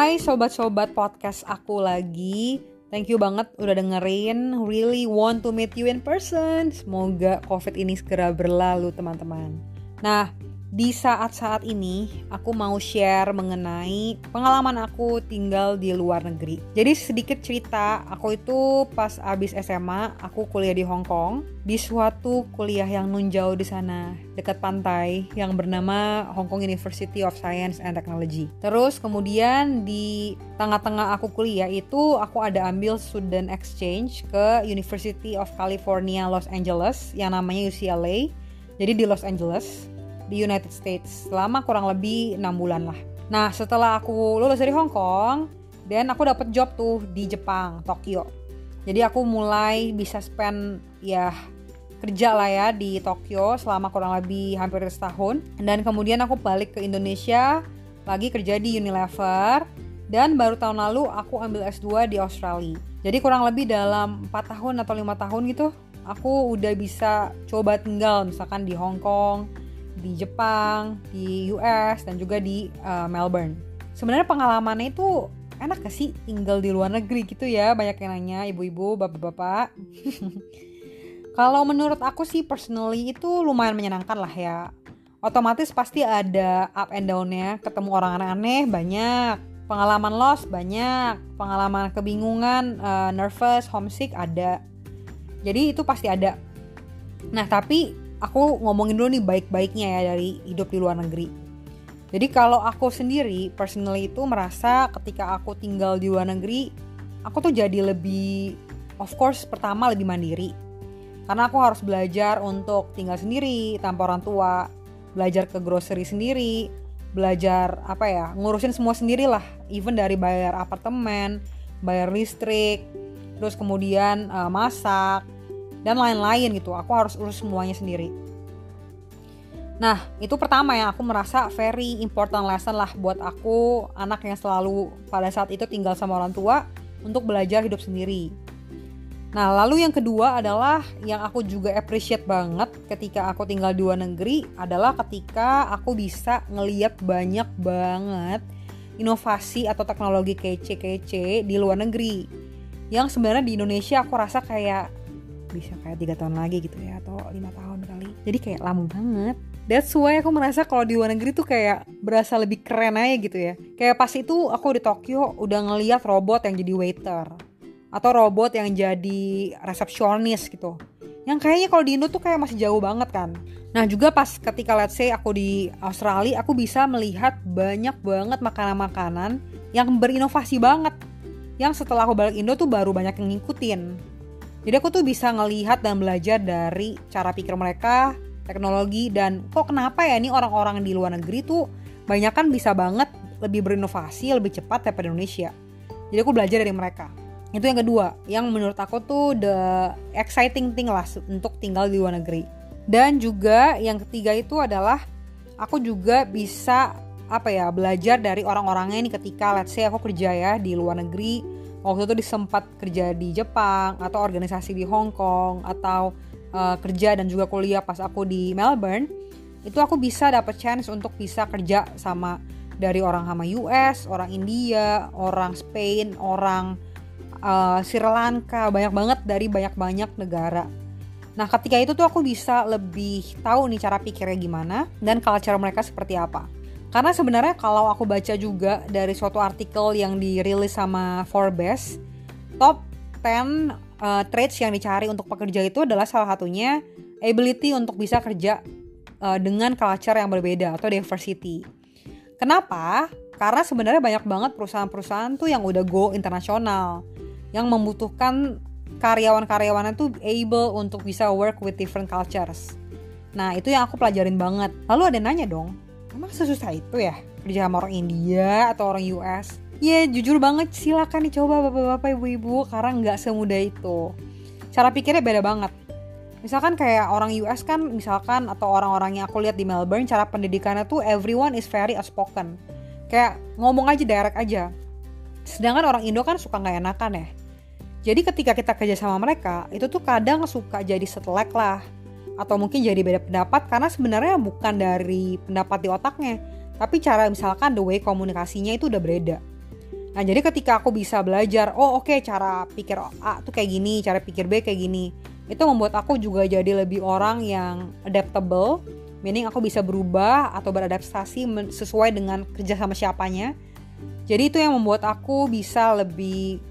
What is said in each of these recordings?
Hai sobat-sobat podcast aku lagi. Thank you banget udah dengerin. Really want to meet you in person. Semoga COVID ini segera berlalu, teman-teman. Nah, di saat-saat ini aku mau share mengenai pengalaman aku tinggal di luar negeri. Jadi sedikit cerita, aku itu pas abis SMA, aku kuliah di Hong Kong di suatu kuliah yang nun jauh di sana dekat pantai yang bernama Hong Kong University of Science and Technology. Terus kemudian di tengah-tengah aku kuliah itu aku ada ambil student exchange ke University of California Los Angeles yang namanya UCLA. Jadi di Los Angeles di United States selama kurang lebih enam bulan lah. Nah setelah aku lulus dari Hong Kong, dan aku dapet job tuh di Jepang, Tokyo. Jadi aku mulai bisa spend ya kerja lah ya di Tokyo selama kurang lebih hampir setahun. Dan kemudian aku balik ke Indonesia lagi kerja di Unilever. Dan baru tahun lalu aku ambil S2 di Australia. Jadi kurang lebih dalam 4 tahun atau lima tahun gitu, aku udah bisa coba tinggal misalkan di Hong Kong, di Jepang, di US dan juga di uh, Melbourne. Sebenarnya pengalamannya itu enak gak sih tinggal di luar negeri gitu ya? Banyak yang nanya ibu-ibu, bapak-bapak. Kalau menurut aku sih personally itu lumayan menyenangkan lah ya. Otomatis pasti ada up and down-nya, ketemu orang aneh-aneh banyak, pengalaman loss banyak, pengalaman kebingungan, uh, nervous, homesick ada. Jadi itu pasti ada. Nah, tapi aku ngomongin dulu nih baik-baiknya ya dari hidup di luar negeri. Jadi kalau aku sendiri personally itu merasa ketika aku tinggal di luar negeri, aku tuh jadi lebih of course pertama lebih mandiri. Karena aku harus belajar untuk tinggal sendiri tanpa orang tua, belajar ke grocery sendiri, belajar apa ya, ngurusin semua sendiri lah, even dari bayar apartemen, bayar listrik, terus kemudian uh, masak, dan lain-lain gitu. Aku harus urus semuanya sendiri. Nah itu pertama yang aku merasa very important lesson lah buat aku anak yang selalu pada saat itu tinggal sama orang tua untuk belajar hidup sendiri. Nah, lalu yang kedua adalah yang aku juga appreciate banget ketika aku tinggal di luar negeri adalah ketika aku bisa ngeliat banyak banget inovasi atau teknologi kece-kece di luar negeri. Yang sebenarnya di Indonesia aku rasa kayak bisa kayak tiga tahun lagi gitu ya atau lima tahun kali jadi kayak lama banget That's why aku merasa kalau di luar negeri tuh kayak berasa lebih keren aja gitu ya. Kayak pas itu aku di Tokyo udah ngeliat robot yang jadi waiter. Atau robot yang jadi resepsionis gitu. Yang kayaknya kalau di Indo tuh kayak masih jauh banget kan. Nah juga pas ketika let's say aku di Australia aku bisa melihat banyak banget makanan-makanan yang berinovasi banget. Yang setelah aku balik Indo tuh baru banyak yang ngikutin jadi aku tuh bisa ngelihat dan belajar dari cara pikir mereka, teknologi dan kok kenapa ya ini orang-orang di luar negeri tuh banyak kan bisa banget lebih berinovasi, lebih cepat daripada Indonesia. Jadi aku belajar dari mereka. Itu yang kedua, yang menurut aku tuh the exciting thing lah untuk tinggal di luar negeri. Dan juga yang ketiga itu adalah aku juga bisa apa ya belajar dari orang-orangnya ini ketika let's say aku kerja ya di luar negeri waktu itu disempat kerja di Jepang atau organisasi di Hong Kong atau uh, kerja dan juga kuliah pas aku di Melbourne itu aku bisa dapat chance untuk bisa kerja sama dari orang sama US, orang India, orang Spain, orang uh, Sri Lanka, banyak banget dari banyak-banyak negara. Nah, ketika itu tuh aku bisa lebih tahu nih cara pikirnya gimana dan culture mereka seperti apa. Karena sebenarnya kalau aku baca juga dari suatu artikel yang dirilis sama Forbes, top 10 uh, traits yang dicari untuk pekerja itu adalah salah satunya ability untuk bisa kerja uh, dengan culture yang berbeda atau diversity. Kenapa? Karena sebenarnya banyak banget perusahaan-perusahaan tuh yang udah go internasional, yang membutuhkan karyawan-karyawannya tuh able untuk bisa work with different cultures. Nah itu yang aku pelajarin banget. Lalu ada nanya dong, emang sesusah itu ya? Kerja sama orang India atau orang US ya jujur banget. Silakan dicoba bapak-bapak ibu-ibu. Karena nggak semudah itu. Cara pikirnya beda banget. Misalkan kayak orang US kan misalkan atau orang-orang yang aku lihat di Melbourne cara pendidikannya tuh everyone is very outspoken. Kayak ngomong aja direct aja. Sedangkan orang Indo kan suka nggak enakan ya. Jadi ketika kita kerja sama mereka itu tuh kadang suka jadi setelek lah atau mungkin jadi beda pendapat karena sebenarnya bukan dari pendapat di otaknya tapi cara misalkan the way komunikasinya itu udah beda Nah jadi ketika aku bisa belajar, oh oke okay, cara pikir A tuh kayak gini, cara pikir B kayak gini, itu membuat aku juga jadi lebih orang yang adaptable, meaning aku bisa berubah atau beradaptasi sesuai dengan kerja sama siapanya. Jadi itu yang membuat aku bisa lebih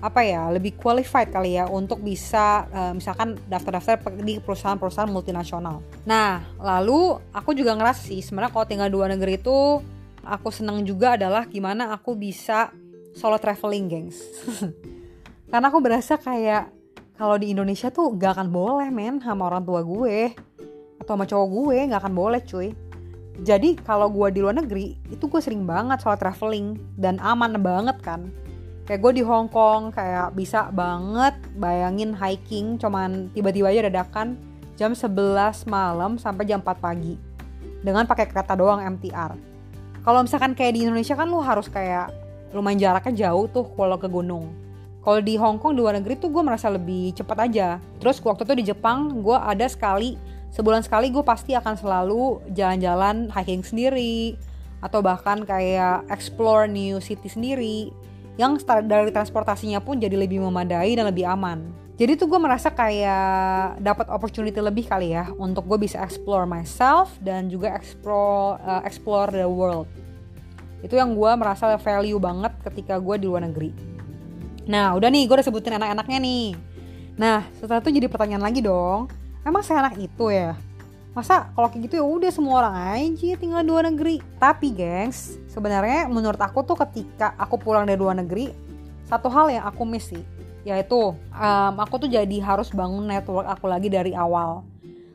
apa ya lebih qualified kali ya untuk bisa uh, misalkan daftar-daftar di perusahaan-perusahaan multinasional. Nah lalu aku juga ngerasa sih sebenarnya kalau tinggal dua negeri itu aku senang juga adalah gimana aku bisa solo traveling gengs. Karena aku berasa kayak kalau di Indonesia tuh gak akan boleh men sama orang tua gue atau sama cowok gue gak akan boleh cuy. Jadi kalau gue di luar negeri itu gue sering banget solo traveling dan aman banget kan kayak gue di Hong Kong kayak bisa banget bayangin hiking cuman tiba-tiba aja dadakan jam 11 malam sampai jam 4 pagi. Dengan pakai kereta doang MTR kalau misalkan kayak di Indonesia kan lu harus kayak lumayan jaraknya jauh tuh kalau ke gunung. Kalau di Hong Kong di luar negeri tuh gue merasa lebih cepat aja. Terus waktu itu di Jepang gue ada sekali sebulan sekali gue pasti akan selalu jalan-jalan hiking sendiri atau bahkan kayak explore new city sendiri yang dari transportasinya pun jadi lebih memadai dan lebih aman. Jadi tuh gue merasa kayak dapat opportunity lebih kali ya untuk gue bisa explore myself dan juga explore uh, explore the world. Itu yang gue merasa value banget ketika gue di luar negeri. Nah udah nih gue udah sebutin anak-anaknya nih. Nah setelah itu jadi pertanyaan lagi dong, emang saya anak itu ya? Masa kalau kayak gitu ya udah semua orang aja tinggal di luar negeri. Tapi gengs sebenarnya menurut aku tuh ketika aku pulang dari luar negeri satu hal yang aku miss sih yaitu um, aku tuh jadi harus bangun network aku lagi dari awal.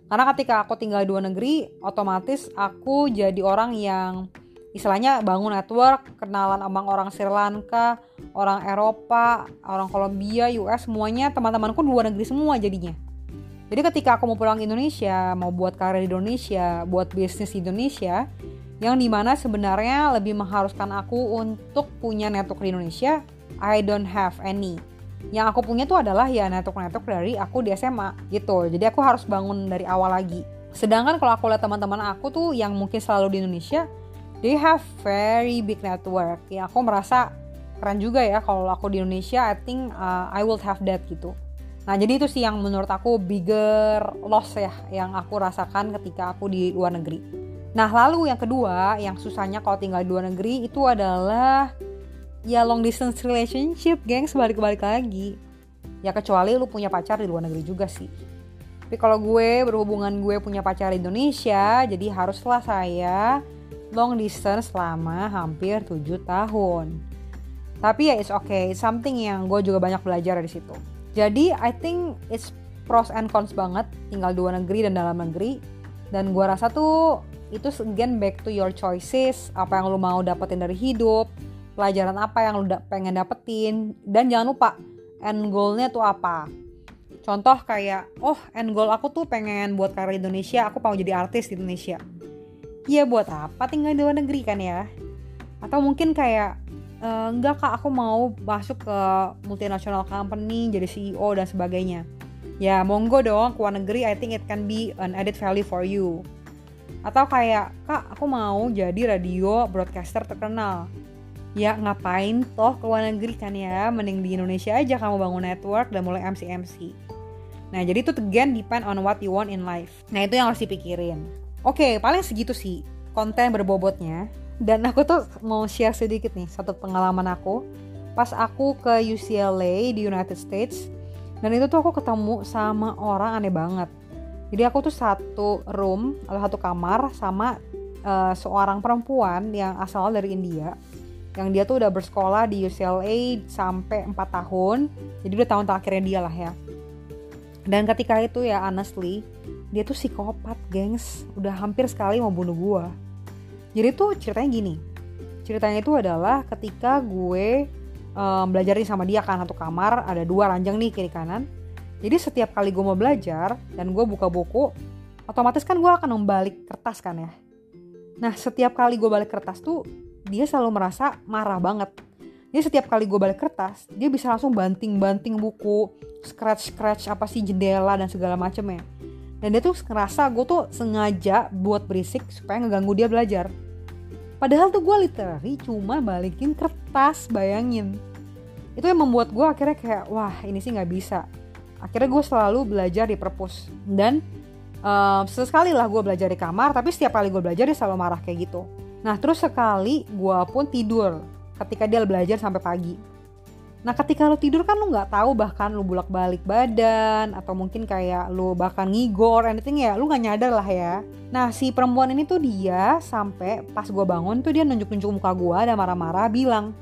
Karena ketika aku tinggal di luar negeri otomatis aku jadi orang yang istilahnya bangun network kenalan sama orang Sri Lanka orang Eropa orang Kolombia US semuanya teman-temanku di luar negeri semua jadinya jadi ketika aku mau pulang ke Indonesia, mau buat karir di Indonesia, buat bisnis di Indonesia, yang di mana sebenarnya lebih mengharuskan aku untuk punya network di Indonesia, I don't have any. Yang aku punya tuh adalah ya network-network dari aku di SMA gitu. Jadi aku harus bangun dari awal lagi. Sedangkan kalau aku lihat teman-teman aku tuh yang mungkin selalu di Indonesia, they have very big network. Ya aku merasa keren juga ya kalau aku di Indonesia, I think uh, I will have that gitu. Nah jadi itu sih yang menurut aku bigger loss ya yang aku rasakan ketika aku di luar negeri. Nah lalu yang kedua yang susahnya kalau tinggal di luar negeri itu adalah ya long distance relationship geng sebalik-balik lagi. Ya kecuali lu punya pacar di luar negeri juga sih. Tapi kalau gue berhubungan gue punya pacar di Indonesia jadi haruslah saya long distance selama hampir 7 tahun. Tapi ya it's okay, it's something yang gue juga banyak belajar dari situ. Jadi I think it's pros and cons banget tinggal dua negeri dan dalam negeri. Dan gue rasa tuh itu again back to your choices, apa yang lu mau dapetin dari hidup, pelajaran apa yang lu da pengen dapetin, dan jangan lupa end goalnya tuh apa. Contoh kayak, oh end goal aku tuh pengen buat karir Indonesia, aku mau jadi artis di Indonesia. Iya buat apa tinggal di luar negeri kan ya? Atau mungkin kayak uh, enggak kak. Aku mau masuk ke multinational company jadi CEO dan sebagainya. Ya monggo dong ke luar negeri. I think it can be an added value for you. Atau kayak kak aku mau jadi radio broadcaster terkenal. Ya ngapain toh ke luar negeri kan ya? Mending di Indonesia aja kamu bangun network dan mulai MC MC nah jadi itu again depend on what you want in life. Nah itu yang harus dipikirin. Oke paling segitu sih konten berbobotnya dan aku tuh mau share sedikit nih satu pengalaman aku. Pas aku ke UCLA di United States dan itu tuh aku ketemu sama orang aneh banget. Jadi aku tuh satu room atau satu kamar sama uh, seorang perempuan yang asal dari India yang dia tuh udah bersekolah di UCLA sampai 4 tahun. Jadi udah tahun terakhirnya dia lah ya. Dan ketika itu ya honestly dia tuh psikopat gengs. Udah hampir sekali mau bunuh gua jadi tuh ceritanya gini. Ceritanya itu adalah ketika gue um, belajar sama dia kan satu kamar ada dua ranjang nih kiri kanan. Jadi setiap kali gue mau belajar dan gue buka buku otomatis kan gue akan membalik kertas kan ya. Nah setiap kali gue balik kertas tuh dia selalu merasa marah banget. Jadi setiap kali gue balik kertas dia bisa langsung banting-banting buku scratch-scratch apa sih jendela dan segala macemnya dan dia tuh ngerasa gue tuh sengaja buat berisik supaya ngeganggu dia belajar. Padahal tuh gue literally cuma balikin kertas bayangin. Itu yang membuat gue akhirnya kayak wah ini sih nggak bisa. Akhirnya gue selalu belajar di perpus. Dan uh, sesekali lah gue belajar di kamar tapi setiap kali gue belajar dia selalu marah kayak gitu. Nah terus sekali gue pun tidur ketika dia belajar sampai pagi Nah ketika lo tidur kan lo nggak tahu bahkan lo bolak balik badan atau mungkin kayak lo bahkan ngigor anything ya lo nggak nyadar lah ya. Nah si perempuan ini tuh dia sampai pas gue bangun tuh dia nunjuk-nunjuk muka gue dan marah-marah bilang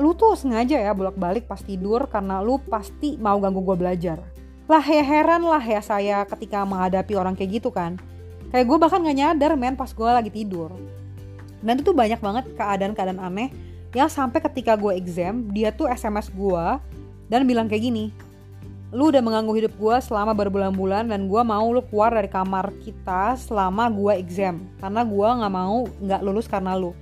lu tuh sengaja ya bolak balik pas tidur karena lu pasti mau ganggu gue belajar. Lah ya heran lah ya saya ketika menghadapi orang kayak gitu kan. Kayak gue bahkan nggak nyadar men pas gue lagi tidur. Dan itu tuh banyak banget keadaan-keadaan aneh yang sampai ketika gue exam dia tuh SMS gue dan bilang kayak gini lu udah mengganggu hidup gue selama berbulan-bulan dan gue mau lu keluar dari kamar kita selama gue exam karena gue nggak mau nggak lulus karena lu.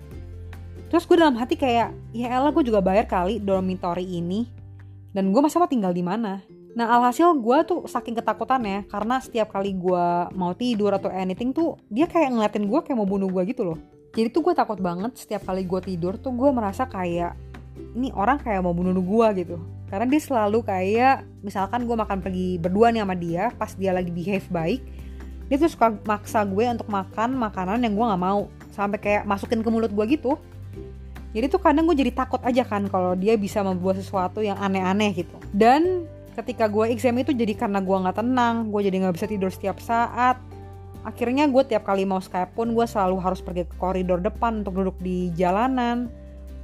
Terus gue dalam hati kayak ya elah gue juga bayar kali dormitory ini. Dan gue masa mau tinggal di mana? Nah alhasil gue tuh saking ketakutannya karena setiap kali gue mau tidur atau anything tuh dia kayak ngeliatin gue kayak mau bunuh gue gitu loh jadi tuh gue takut banget setiap kali gue tidur tuh gue merasa kayak ini orang kayak mau bunuh gue gitu. Karena dia selalu kayak misalkan gue makan pergi berdua nih sama dia pas dia lagi behave baik dia tuh suka maksa gue untuk makan makanan yang gue nggak mau. Sampai kayak masukin ke mulut gue gitu. Jadi tuh kadang gue jadi takut aja kan kalau dia bisa membuat sesuatu yang aneh-aneh gitu. Dan ketika gue exam itu jadi karena gue nggak tenang gue jadi nggak bisa tidur setiap saat akhirnya gue tiap kali mau Skype pun gue selalu harus pergi ke koridor depan untuk duduk di jalanan.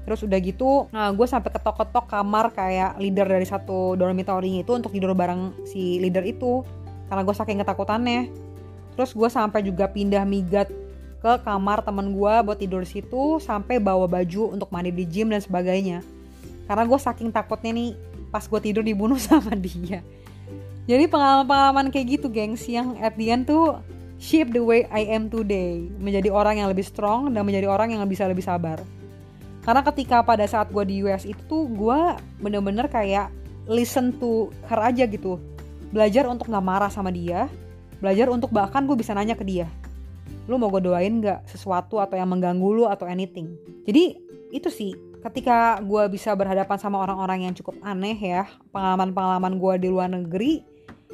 Terus udah gitu nah gue sampai ketok-ketok kamar kayak leader dari satu dormitory itu untuk tidur bareng si leader itu. Karena gue saking ketakutannya. Terus gue sampai juga pindah migat ke kamar temen gue buat tidur di situ sampai bawa baju untuk mandi di gym dan sebagainya. Karena gue saking takutnya nih pas gue tidur dibunuh sama dia. Jadi pengalaman-pengalaman kayak gitu gengs yang at the end tuh shape the way I am today. Menjadi orang yang lebih strong dan menjadi orang yang bisa lebih sabar. Karena ketika pada saat gue di US itu tuh gue bener-bener kayak listen to her aja gitu. Belajar untuk gak marah sama dia. Belajar untuk bahkan gue bisa nanya ke dia. Lu mau gue doain gak sesuatu atau yang mengganggu lu atau anything? Jadi itu sih. Ketika gue bisa berhadapan sama orang-orang yang cukup aneh ya pengalaman-pengalaman gue di luar negeri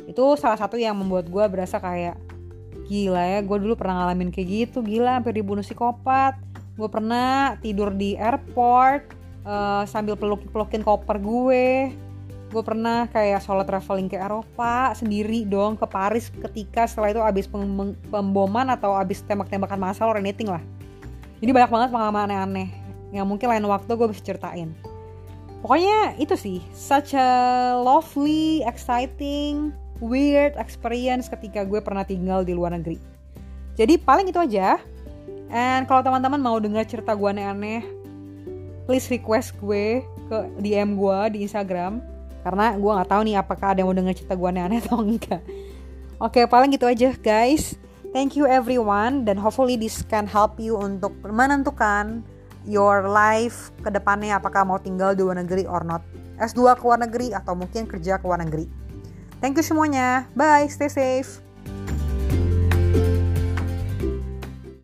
itu salah satu yang membuat gue berasa kayak gila ya gue dulu pernah ngalamin kayak gitu gila hampir dibunuh psikopat. Gue pernah tidur di airport uh, sambil peluk pelukin koper gue. Gue pernah kayak solo traveling ke Eropa sendiri dong ke Paris ketika setelah itu abis pem pemboman atau abis tembak-tembakan masal or anything lah. Jadi banyak banget pengalaman aneh-aneh. Yang mungkin lain waktu gue bisa ceritain. Pokoknya itu sih such a lovely exciting weird experience ketika gue pernah tinggal di luar negeri. Jadi paling itu aja. And kalau teman-teman mau dengar cerita gue aneh-aneh, please request gue ke DM gue di Instagram. Karena gue nggak tahu nih apakah ada yang mau dengar cerita gue aneh-aneh atau enggak. Oke, paling gitu aja guys. Thank you everyone dan hopefully this can help you untuk menentukan your life ke depannya apakah mau tinggal di luar negeri or not. S2 ke luar negeri atau mungkin kerja ke luar negeri. Thank you semuanya. Bye, stay safe.